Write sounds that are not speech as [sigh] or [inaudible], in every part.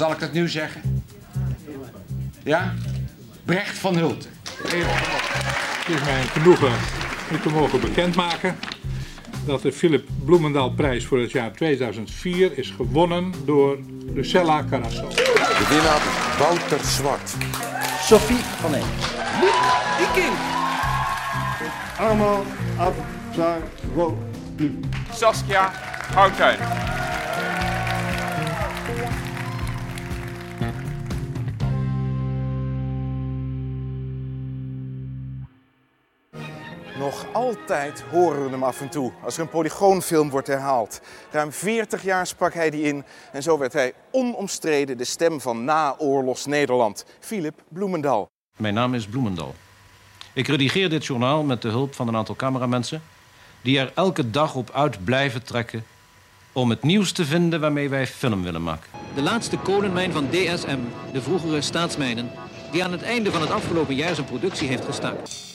Zal ik dat nu zeggen? Ja? Brecht van Hulten. Het is mij een genoegen u te mogen bekendmaken dat de Philip Bloemendaal prijs voor het jaar 2004 is gewonnen door Lucella Carasso. De winnaar Wouter Zwart. Sophie van Eem. Iking. Allemaal Abzaroglu. Saskia Houttuin. Nog altijd horen we hem af en toe als er een polygoonfilm wordt herhaald. Ruim 40 jaar sprak hij die in en zo werd hij onomstreden de stem van naoorlogs Nederland. Philip Bloemendal. Mijn naam is Bloemendal. Ik redigeer dit journaal met de hulp van een aantal cameramensen... die er elke dag op uit blijven trekken... om het nieuws te vinden waarmee wij film willen maken. De laatste kolenmijn van DSM, de vroegere staatsmijnen... die aan het einde van het afgelopen jaar zijn productie heeft gestaakt.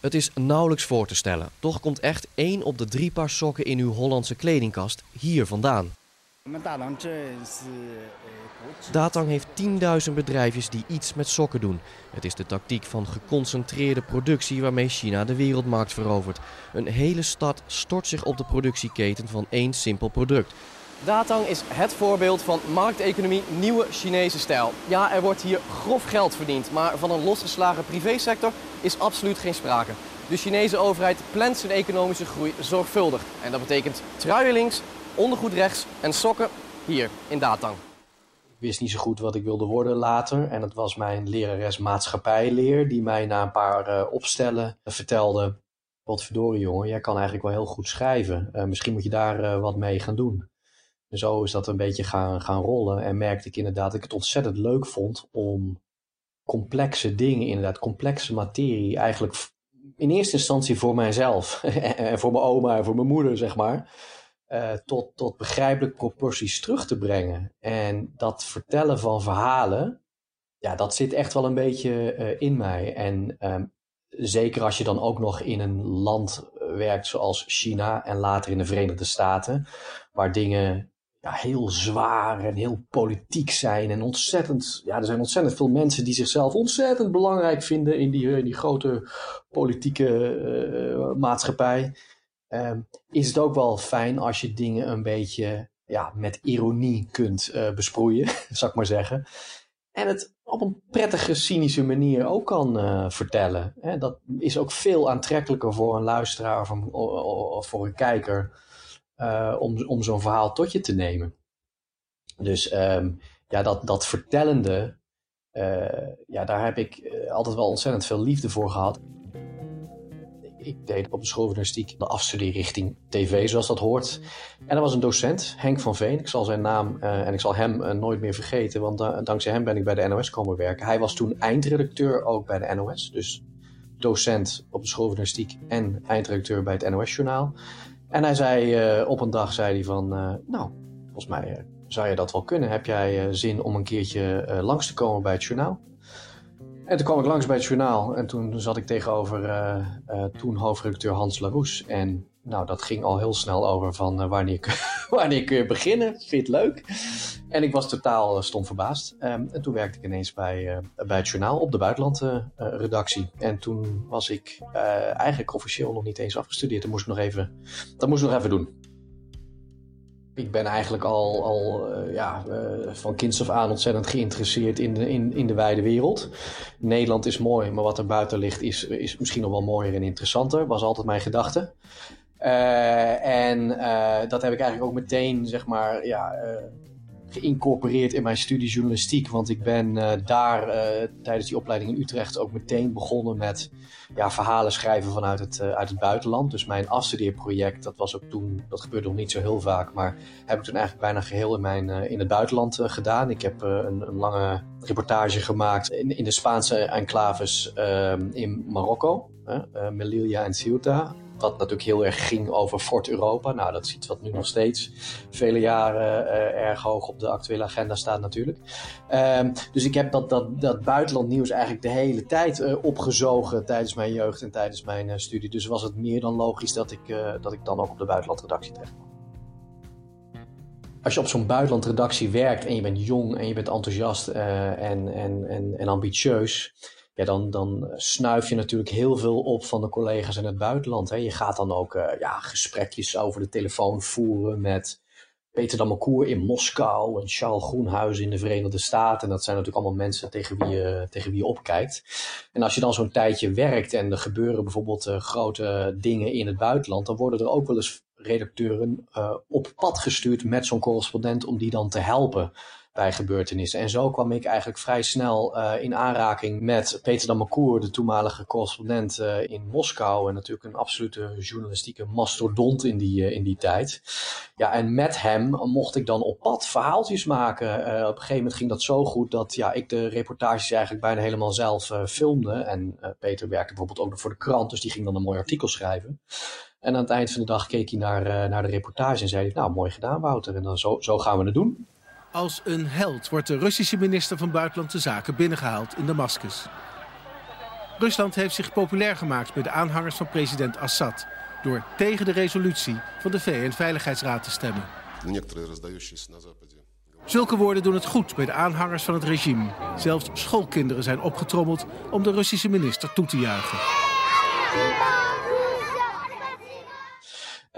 Het is nauwelijks voor te stellen. Toch komt echt één op de drie paar sokken in uw Hollandse kledingkast hier vandaan. Datang heeft 10.000 bedrijfjes die iets met sokken doen. Het is de tactiek van geconcentreerde productie waarmee China de wereldmarkt verovert. Een hele stad stort zich op de productieketen van één simpel product. Datang is het voorbeeld van markteconomie nieuwe Chinese stijl. Ja, er wordt hier grof geld verdiend, maar van een losgeslagen privésector is absoluut geen sprake. De Chinese overheid plant zijn economische groei zorgvuldig. En dat betekent truien links, ondergoed rechts en sokken hier in Datang. Ik wist niet zo goed wat ik wilde worden later. En het was mijn lerares maatschappijleer die mij na een paar uh, opstellen vertelde... Wat verdorie jongen, jij kan eigenlijk wel heel goed schrijven. Uh, misschien moet je daar uh, wat mee gaan doen. Zo is dat een beetje gaan, gaan rollen. En merkte ik inderdaad dat ik het ontzettend leuk vond om complexe dingen, inderdaad complexe materie, eigenlijk in eerste instantie voor mijzelf [laughs] en voor mijn oma en voor mijn moeder, zeg maar, uh, tot, tot begrijpelijke proporties terug te brengen. En dat vertellen van verhalen, ja, dat zit echt wel een beetje uh, in mij. En um, zeker als je dan ook nog in een land werkt zoals China en later in de Verenigde Staten, waar dingen heel zwaar en heel politiek zijn. En ontzettend, ja, er zijn ontzettend veel mensen die zichzelf ontzettend belangrijk vinden in die, die grote politieke uh, maatschappij. Um, is het ook wel fijn als je dingen een beetje ja, met ironie kunt uh, besproeien, [laughs] zou ik maar zeggen. En het op een prettige, cynische manier ook kan uh, vertellen. Hè, dat is ook veel aantrekkelijker voor een luisteraar of voor een kijker uh, om, om zo'n verhaal tot je te nemen. Dus um, ja, dat, dat vertellende, uh, ja, daar heb ik uh, altijd wel ontzettend veel liefde voor gehad. Ik deed op de schooljournalistiek de afstudeerrichting tv, zoals dat hoort. En er was een docent, Henk van Veen. Ik zal zijn naam en ik zal hem nooit meer vergeten, want dankzij hem ben ik bij de NOS komen werken. Hij was toen eindredacteur ook bij de NOS, dus docent op de schooljournalistiek en eindredacteur bij het NOS-journaal. En hij zei uh, op een dag zei hij van, uh, nou, volgens mij uh, zou je dat wel kunnen. Heb jij zin om een keertje langs te komen bij het journaal? En toen kwam ik langs bij het journaal en toen zat ik tegenover toen hoofdredacteur Hans Laroes. En nou, dat ging al heel snel over van wanneer, [laughs] wanneer kun je beginnen? Vind je het leuk? En ik was totaal stom verbaasd. Um, en toen werkte ik ineens bij, bij het journaal op de buitenlandredactie. en toen was ik eigenlijk officieel nog niet eens afgestudeerd. Dat moest ik nog even, dat moest ik nog even doen. Ik ben eigenlijk al, al ja, van kinds af aan ontzettend geïnteresseerd in de, in, in de wijde wereld. Nederland is mooi, maar wat er buiten ligt is, is misschien nog wel mooier en interessanter. Was altijd mijn gedachte. Uh, en dat heb ik eigenlijk ook meteen, zeg maar, ja, geïncorporeerd in mijn studie journalistiek. Want ik ben daar tijdens die opleiding in Utrecht ook meteen begonnen met ja, verhalen schrijven vanuit het, uit het buitenland. Dus mijn afstudeerproject, dat was ook toen, dat gebeurde nog niet zo heel vaak, maar heb ik toen eigenlijk bijna geheel in, mijn, in het buitenland gedaan. Ik heb een, een, lange reportage gemaakt in, in de Spaanse enclaves in Marokko, Melilla en Ceuta. Wat natuurlijk heel erg ging over Fort Europa. Nou, dat is iets wat nu nog steeds vele jaren uh, erg hoog op de actuele agenda staat natuurlijk. Um, dus ik heb dat, dat, dat buitenlandnieuws eigenlijk de hele tijd uh, opgezogen tijdens mijn jeugd en tijdens mijn uh, studie. Dus was het meer dan logisch dat ik, dat ik dan ook op de buitenlandredactie terecht kwam. als je op zo'n buitenlandredactie werkt en je bent jong en je bent enthousiast en, en, en, en ambitieus, ja, dan, dan snuif je natuurlijk heel veel op van de collega's in het buitenland. Hè. Je gaat dan ook ja, gesprekjes over de telefoon voeren met Peter Damancour in Moskou en Charles Groenhuizen in de Verenigde Staten. En dat zijn natuurlijk allemaal mensen tegen wie je, tegen wie je opkijkt. En als je dan zo'n tijdje werkt en er gebeuren bijvoorbeeld uh, grote dingen in het buitenland, dan worden er ook wel eens redacteuren uh, op pad gestuurd met zo'n correspondent om die dan te helpen bij gebeurtenissen. En zo kwam ik eigenlijk vrij snel uh, in aanraking met Peter Damancour, de toenmalige correspondent uh, in Moskou. En natuurlijk een absolute journalistieke mastodont in die, uh, in die tijd. Ja, en met hem mocht ik dan op pad verhaaltjes maken. op een gegeven moment ging dat zo goed dat ja, ik de reportages eigenlijk bijna helemaal zelf filmde. En Peter werkte bijvoorbeeld ook nog voor de krant, dus die ging dan een mooi artikel schrijven. En aan het eind van de dag keek hij naar, naar de reportage en zei nou mooi gedaan Wouter, en dan zo, zo gaan we het doen. Als een held wordt de Russische minister van Buitenlandse Zaken binnengehaald in Damascus. Rusland heeft zich populair gemaakt bij de aanhangers van president Assad... door tegen de resolutie van de VN-veiligheidsraad te stemmen. Zulke woorden doen het goed bij de aanhangers van het regime. Zelfs schoolkinderen zijn opgetrommeld om de Russische minister toe te juichen.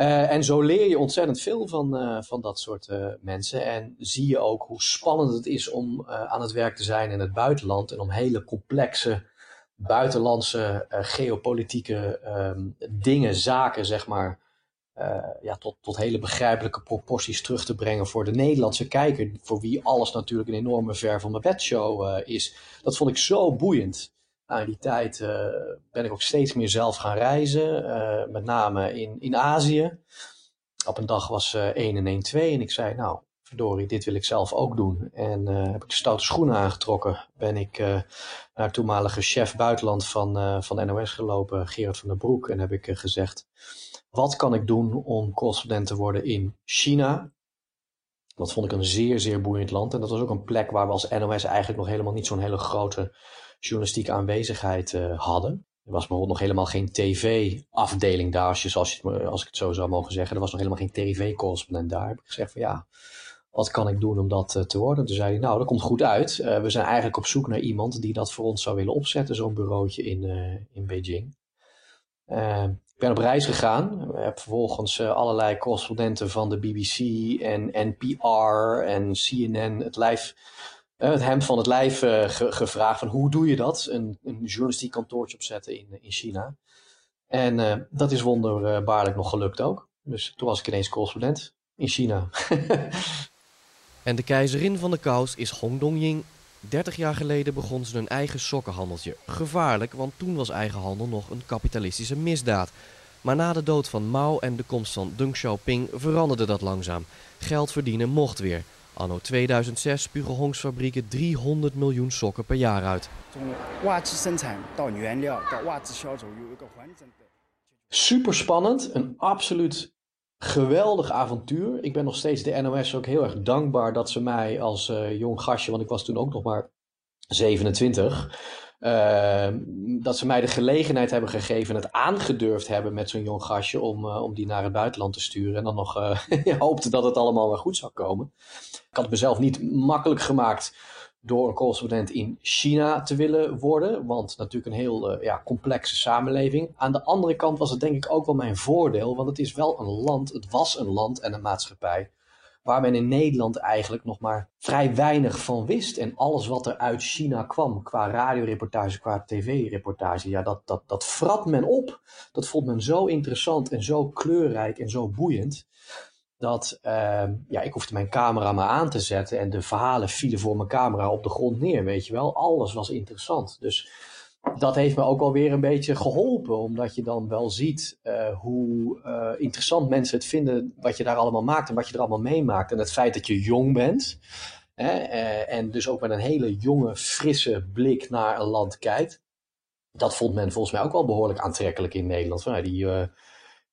Uh, en zo leer je ontzettend veel van, uh, van dat soort uh, mensen. En zie je ook hoe spannend het is om aan het werk te zijn in het buitenland. En om hele complexe buitenlandse geopolitieke um, dingen, zaken, zeg maar. ja, tot, tot hele begrijpelijke proporties terug te brengen voor de Nederlandse kijker. Voor wie alles natuurlijk een enorme ver van mijn bedshow is. Dat vond ik zo boeiend. Nou, in die tijd uh, ben ik ook steeds meer zelf gaan reizen, uh, met name in, in Azië. Op een dag was uh, 1 en 1 2 en ik zei, nou, verdorie, dit wil ik zelf ook doen. En heb ik stoute schoenen aangetrokken. Ben ik naar toenmalige chef buitenland van, van NOS gelopen, Gerard van der Broek. En heb ik gezegd, wat kan ik doen om correspondent te worden in China? Dat vond ik een zeer, zeer boeiend land. En dat was ook een plek waar we als NOS eigenlijk nog helemaal niet zo'n hele grote journalistieke aanwezigheid uh, hadden. Er was bijvoorbeeld nog helemaal geen tv-afdeling daar, als, je, als ik het zo zou mogen zeggen. Er was nog helemaal geen tv-correspondent daar. Heb ik gezegd van ja, wat kan ik doen om dat uh, te worden? Toen zei hij, nou, dat komt goed uit. Uh, we zijn eigenlijk op zoek naar iemand die dat voor ons zou willen opzetten, zo'n bureautje in, in Beijing. ik ben op reis gegaan. Heb vervolgens allerlei correspondenten van de BBC en NPR en CNN het lijf het hemd van het lijf ge gevraagd van hoe doe je dat? Een, een journalistiek kantoortje opzetten in, in China. En uh, dat is wonderbaarlijk nog gelukt ook. Dus toen was ik ineens correspondent in China. [laughs] en de keizerin van de kous is Hong Dongying. 30 jaar geleden begon ze een eigen sokkenhandeltje. Gevaarlijk, want toen was eigen handel nog een kapitalistische misdaad. Maar na de dood van Mao en de komst van Deng Xiaoping veranderde dat langzaam. Geld verdienen mocht weer. Anno 2006 spugen Hongs fabrieken 300 miljoen sokken per jaar uit. Super spannend, een absoluut geweldig avontuur. Ik ben nog steeds de NOS ook heel erg dankbaar dat ze mij als uh, jong gastje, want ik was toen ook nog maar 27, uh, dat ze mij de gelegenheid hebben gegeven en het aangedurfd hebben met zo'n jong gastje om, uh, om die naar het buitenland te sturen. En dan nog [laughs] uh, hoopte dat het allemaal wel goed zou komen. Ik had het mezelf niet makkelijk gemaakt door een correspondent in China te willen worden. Want natuurlijk een heel ja, complexe samenleving. Aan de andere kant was het denk ik ook wel mijn voordeel. Want het is wel een land, het was een land en een maatschappij waar men in Nederland eigenlijk nog maar vrij weinig van wist. En alles wat er uit China kwam, qua radioreportage, qua tv-reportage, ja, dat, dat, dat frat men op. Dat vond men zo interessant en zo kleurrijk en zo boeiend. Dat uh, ja, ik hoefde mijn camera maar aan te zetten en de verhalen vielen voor mijn camera op de grond neer, weet je wel. Alles was interessant. Dus dat heeft me ook alweer een beetje geholpen. Omdat je dan wel ziet uh, hoe uh, interessant mensen het vinden wat je daar allemaal maakt en wat je er allemaal meemaakt. En het feit dat je jong bent. Hè, uh, en dus ook met een hele jonge, frisse blik naar een land kijkt. Dat vond men volgens mij ook wel behoorlijk aantrekkelijk in Nederland. Van, die,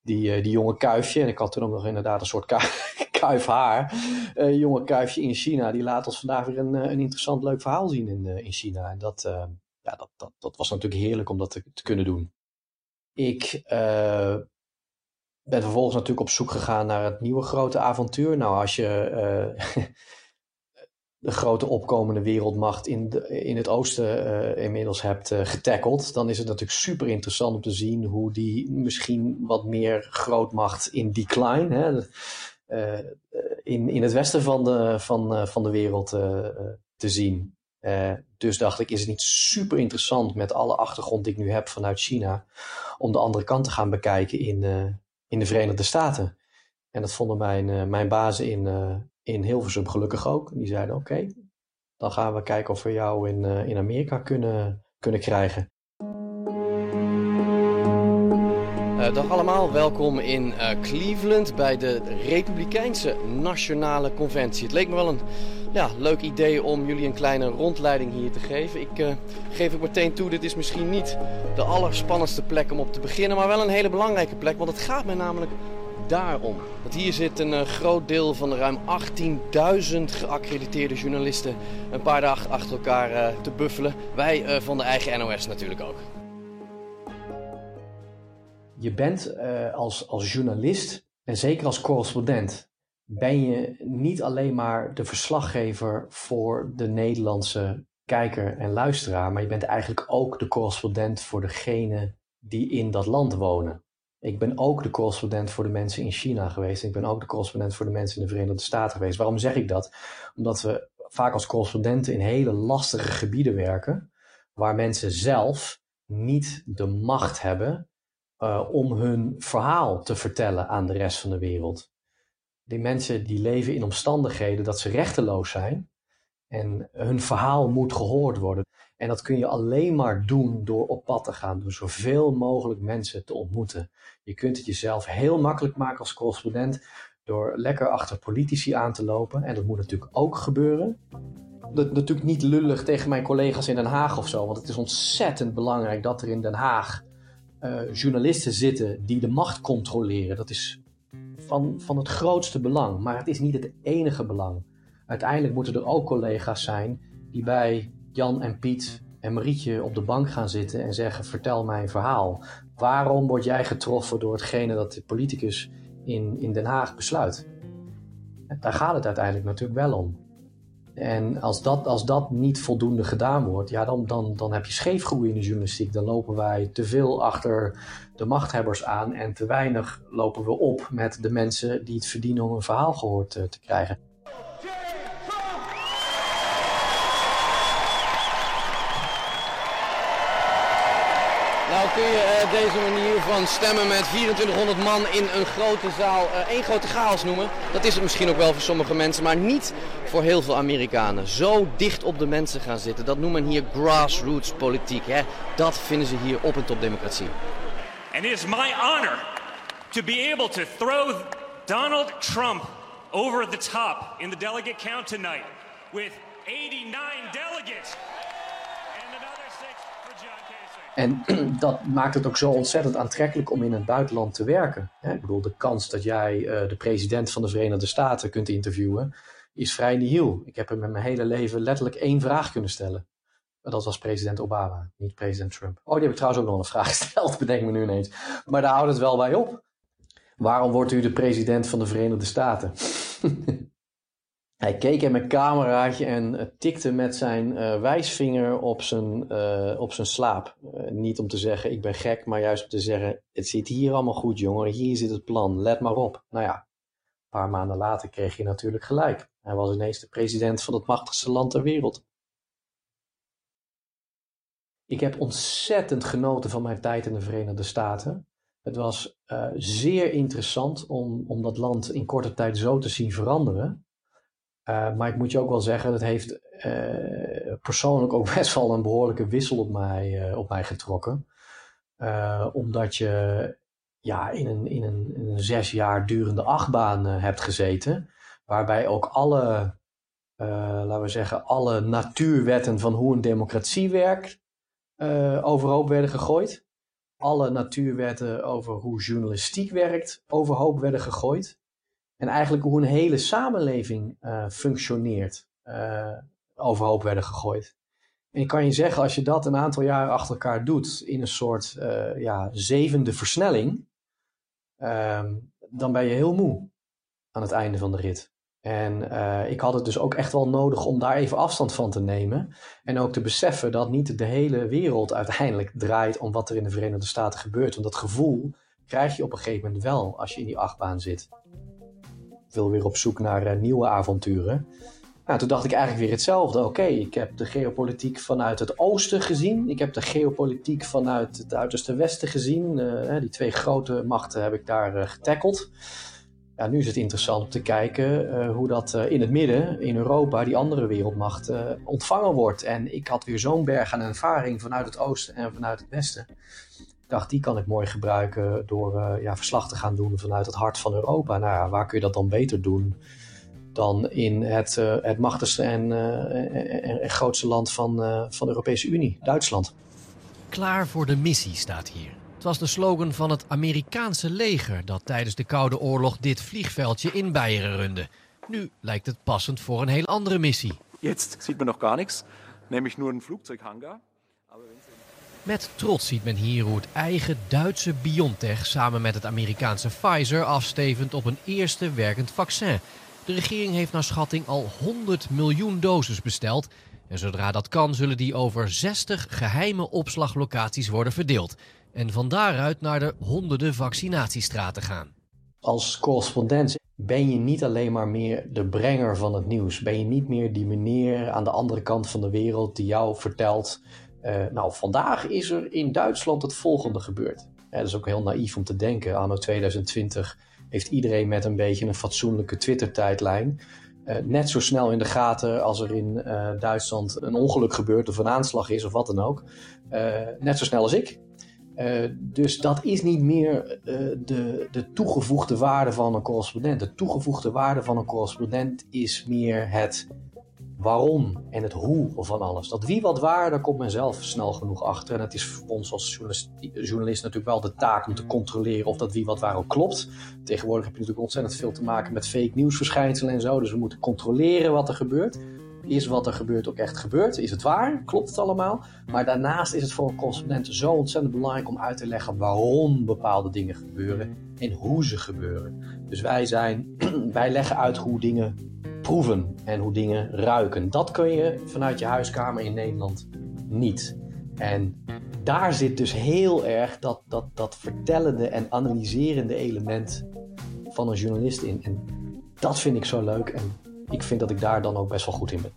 die, die jonge kuifje, en ik had toen ook nog inderdaad een soort [laughs] kuif haar. jonge kuifje in China, die laat ons vandaag weer een, een interessant leuk verhaal zien in, in China. En dat ja, dat, dat, dat was natuurlijk heerlijk om dat te, kunnen doen. Ik uh, ben vervolgens natuurlijk op zoek gegaan naar het nieuwe grote avontuur. Nou, als je uh, [laughs] de grote opkomende wereldmacht in, de, in het oosten uh, inmiddels hebt getackeld, dan is het natuurlijk super interessant om te zien hoe die misschien wat meer grootmacht in decline, hè, in, in het westen van de, van, van de wereld te zien. Dus dacht ik, is het niet super interessant met alle achtergrond die ik nu heb vanuit China, om de andere kant te gaan bekijken in, in de Verenigde Staten. En dat vonden mijn, uh, mijn bazen in, in Hilversum gelukkig ook. Die zeiden oké, dan gaan we kijken of we jou in, in Amerika kunnen, kunnen krijgen. Dag allemaal, welkom in Cleveland bij de Republikeinse Nationale Conventie. Het leek me wel een ja, leuk idee om jullie een kleine rondleiding hier te geven. Ik geef ook meteen toe, dit is misschien niet de allerspannendste plek om op te beginnen, maar wel een hele belangrijke plek, want het gaat mij namelijk daarom. Want hier zit een groot deel van de ruim 18.000 geaccrediteerde journalisten een paar dagen achter elkaar te buffelen. Wij van de eigen NOS natuurlijk ook. Je bent als, als journalist en zeker als correspondent, ben je niet alleen maar de verslaggever voor de Nederlandse kijker en luisteraar, maar je bent eigenlijk ook de correspondent voor degene die in dat land wonen. Ik ben ook de correspondent voor de mensen in China geweest. Ik ben ook de correspondent voor de mensen in de Verenigde Staten geweest. Waarom zeg ik dat? Omdat we vaak als correspondenten in hele lastige gebieden werken, waar mensen zelf niet de macht hebben uh, om hun verhaal te vertellen aan de rest van de wereld. Die mensen die leven in omstandigheden dat ze rechteloos zijn en hun verhaal moet gehoord worden. En dat kun je alleen maar doen door op pad te gaan, door zoveel mogelijk mensen te ontmoeten. Je kunt het jezelf heel makkelijk maken als correspondent door lekker achter politici aan te lopen. En dat moet natuurlijk ook gebeuren. Dat, natuurlijk niet lullig tegen mijn collega's in Den Haag of zo, want het is ontzettend belangrijk dat er in Den Haag uh, journalisten zitten die de macht controleren. Dat is van, van het grootste belang, maar het is niet het enige belang. Uiteindelijk moeten er ook collega's zijn die bij Jan en Piet en Marietje op de bank gaan zitten en zeggen: Vertel mij een verhaal. Waarom word jij getroffen door hetgene dat de politicus in, in Den Haag besluit? Daar gaat het uiteindelijk natuurlijk wel om. En als dat, als dat niet voldoende gedaan wordt, ja, dan, dan, dan heb je scheefgroei in de journalistiek. Dan lopen wij te veel achter de machthebbers aan en te weinig lopen we op met de mensen die het verdienen om een verhaal gehoord te, te krijgen. Nou kun je deze manier van stemmen met 2400 man in een grote zaal uh, één grote chaos noemen. Dat is het misschien ook wel voor sommige mensen, maar niet voor heel veel Amerikanen. Zo dicht op de mensen gaan zitten, dat noemen men hier grassroots politiek. Hè? Dat vinden ze hier op en top democratie. And it is my honor to be able to throw Donald Trump over the top in the delegate count tonight with 89 delegates. En [clears throat] dat maakt het ook zo ontzettend aantrekkelijk om in het buitenland te werken. Ik bedoel, de kans dat jij uh, de president van de Verenigde Staten kunt interviewen, is vrij nihil. Ik heb hem in mijn hele leven letterlijk één vraag kunnen stellen. Dat was president Obama, niet president Trump. Oh, die heb ik trouwens ook nog een vraag [laughs] gesteld, bedenk me nu ineens. Maar daar houdt het wel bij op. Waarom wordt u de president van de Verenigde Staten? [laughs] Hij keek in mijn cameraatje en uh, tikte met zijn uh, wijsvinger op zijn, uh, op zijn slaap. niet om te zeggen ik ben gek, maar juist om te zeggen het zit hier allemaal goed jongen, hier zit het plan, let maar op. Nou ja, een paar maanden later kreeg je natuurlijk gelijk. Hij was ineens de president van het machtigste land ter wereld. Ik heb ontzettend genoten van mijn tijd in de Verenigde Staten. Het was zeer interessant om, om dat land in korte tijd zo te zien veranderen. Uh, maar ik moet je ook wel zeggen, dat heeft uh, persoonlijk ook [laughs] best wel een behoorlijke wissel op mij, uh, op mij getrokken. omdat je ja, in, een, in, een, in een zes jaar durende achtbaan hebt gezeten. Waarbij ook alle, laten we zeggen, alle natuurwetten van hoe een democratie werkt overhoop werden gegooid. Alle natuurwetten over hoe journalistiek werkt overhoop werden gegooid. En eigenlijk hoe een hele samenleving uh, functioneert, uh, overhoop werden gegooid. En ik kan je zeggen, als je dat een aantal jaren achter elkaar doet in een soort uh, ja, zevende versnelling, ehm, dan ben je heel moe aan het einde van de rit. En ik had het dus ook echt wel nodig om daar even afstand van te nemen. En ook te beseffen dat niet de hele wereld uiteindelijk draait om wat er in de Verenigde Staten gebeurt. Want dat gevoel krijg je op een gegeven moment wel als je in die achtbaan zit. Wil weer op zoek naar uh, nieuwe avonturen. Nou, toen dacht ik eigenlijk weer hetzelfde. Oké, ik heb de geopolitiek vanuit het oosten gezien. Ik heb de geopolitiek vanuit het uiterste westen gezien. Uh, die twee grote machten heb ik daar getackeld ja, nu is het interessant om te kijken uh, hoe dat uh, in het midden, in Europa, die andere wereldmacht, uh, ontvangen wordt. En ik had weer zo'n berg aan ervaring vanuit het oosten en vanuit het westen. Ik dacht, die kan ik mooi gebruiken door ja, verslag te gaan doen vanuit het hart van Europa. Nou ja, waar kun je dat dan beter doen dan in het, het machtigste en, en, en, grootste land van, van de Europese Unie, Duitsland. Klaar voor de missie staat hier. Het was de slogan van het Amerikaanse leger dat tijdens de Koude Oorlog dit vliegveldje in Beieren runde. Nu lijkt het passend voor een heel andere missie. Jetzt ziet men nog gar niks, nämlich nur een vliegtuighangar. Met trots ziet men hier hoe het eigen Duitse BioNTech samen met het Amerikaanse Pfizer afstevend op een eerste werkend vaccin. De regering heeft naar schatting al 100 miljoen doses besteld. En zodra dat kan, zullen die over 60 geheime opslaglocaties worden verdeeld en van daaruit naar de honderden vaccinatiestraten gaan. Als correspondent ben je niet alleen maar meer de brenger van het nieuws. Ben je niet meer die meneer aan de andere kant van de wereld die jou vertelt. Uh, nou, vandaag is er in Duitsland het volgende gebeurd. Ja, dat is ook heel naïef om te denken. Anno 2020 heeft iedereen met een beetje een fatsoenlijke Twitter-tijdlijn. Uh, net zo snel in de gaten als er in Duitsland een ongeluk gebeurt of een aanslag is of wat dan ook. net zo snel als ik. Dus dat is niet meer de, de toegevoegde waarde van een correspondent. De toegevoegde waarde van een correspondent is meer het waarom en het hoe van alles. Dat wie wat waar, daar komt men zelf snel genoeg achter. En het is voor ons als journalist, natuurlijk wel de taak om te controleren of dat wie wat waar ook klopt. Tegenwoordig heb je natuurlijk ontzettend veel te maken met fake nieuwsverschijnselen en zo. Dus we moeten controleren wat er gebeurt. Is wat er gebeurt ook echt gebeurd? Is het waar? Klopt het allemaal? Maar daarnaast is het voor een correspondent zo ontzettend belangrijk om uit te leggen waarom bepaalde dingen gebeuren en hoe ze gebeuren. Dus wij, zijn, [clears throat] wij leggen uit hoe dingen proeven en hoe dingen ruiken. Dat kun je vanuit je huiskamer in Nederland niet. En daar zit dus heel erg dat, dat, dat vertellende en analyserende element van een journalist in. En dat vind ik zo leuk en ik vind dat ik daar dan ook best wel goed in ben.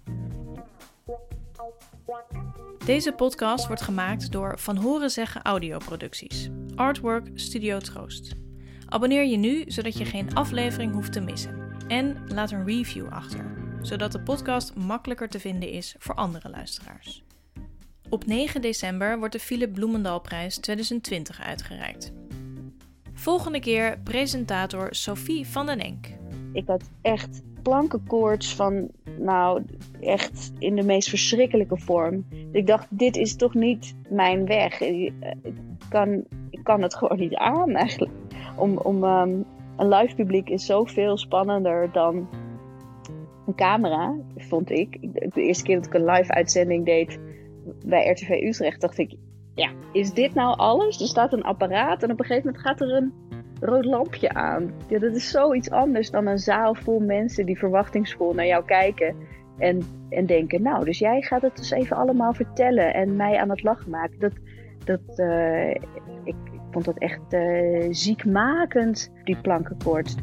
Deze podcast wordt gemaakt door Van Horen Zeggen Audioproducties. Artwork Studio Troost. Abonneer je nu, zodat je geen aflevering hoeft te missen. En laat een review achter, zodat de podcast makkelijker te vinden is voor andere luisteraars. Op 9 december wordt de Philip Bloemendalprijs 2020 uitgereikt. Volgende keer presentator Sophie van den Enk. Ik had echt plankenkoorts van, nou, echt in de meest verschrikkelijke vorm. Ik dacht, dit is toch niet mijn weg. Ik kan, ik kan het gewoon niet aan eigenlijk. Om, om, um, een live publiek is zoveel spannender dan een camera, vond ik. De eerste keer dat ik een live uitzending deed bij RTV Utrecht, dacht ik, ja, is dit nou alles? Er staat een apparaat en op een gegeven moment gaat er een rood lampje aan. Ja, dat is zoiets anders dan een zaal vol mensen die verwachtingsvol naar jou kijken. En, en denken, nou, dus jij gaat het dus even allemaal vertellen en mij aan het lachen maken. Dat, dat, ik, ik vond dat echt uh, ziekmakend, die plankenkoorts.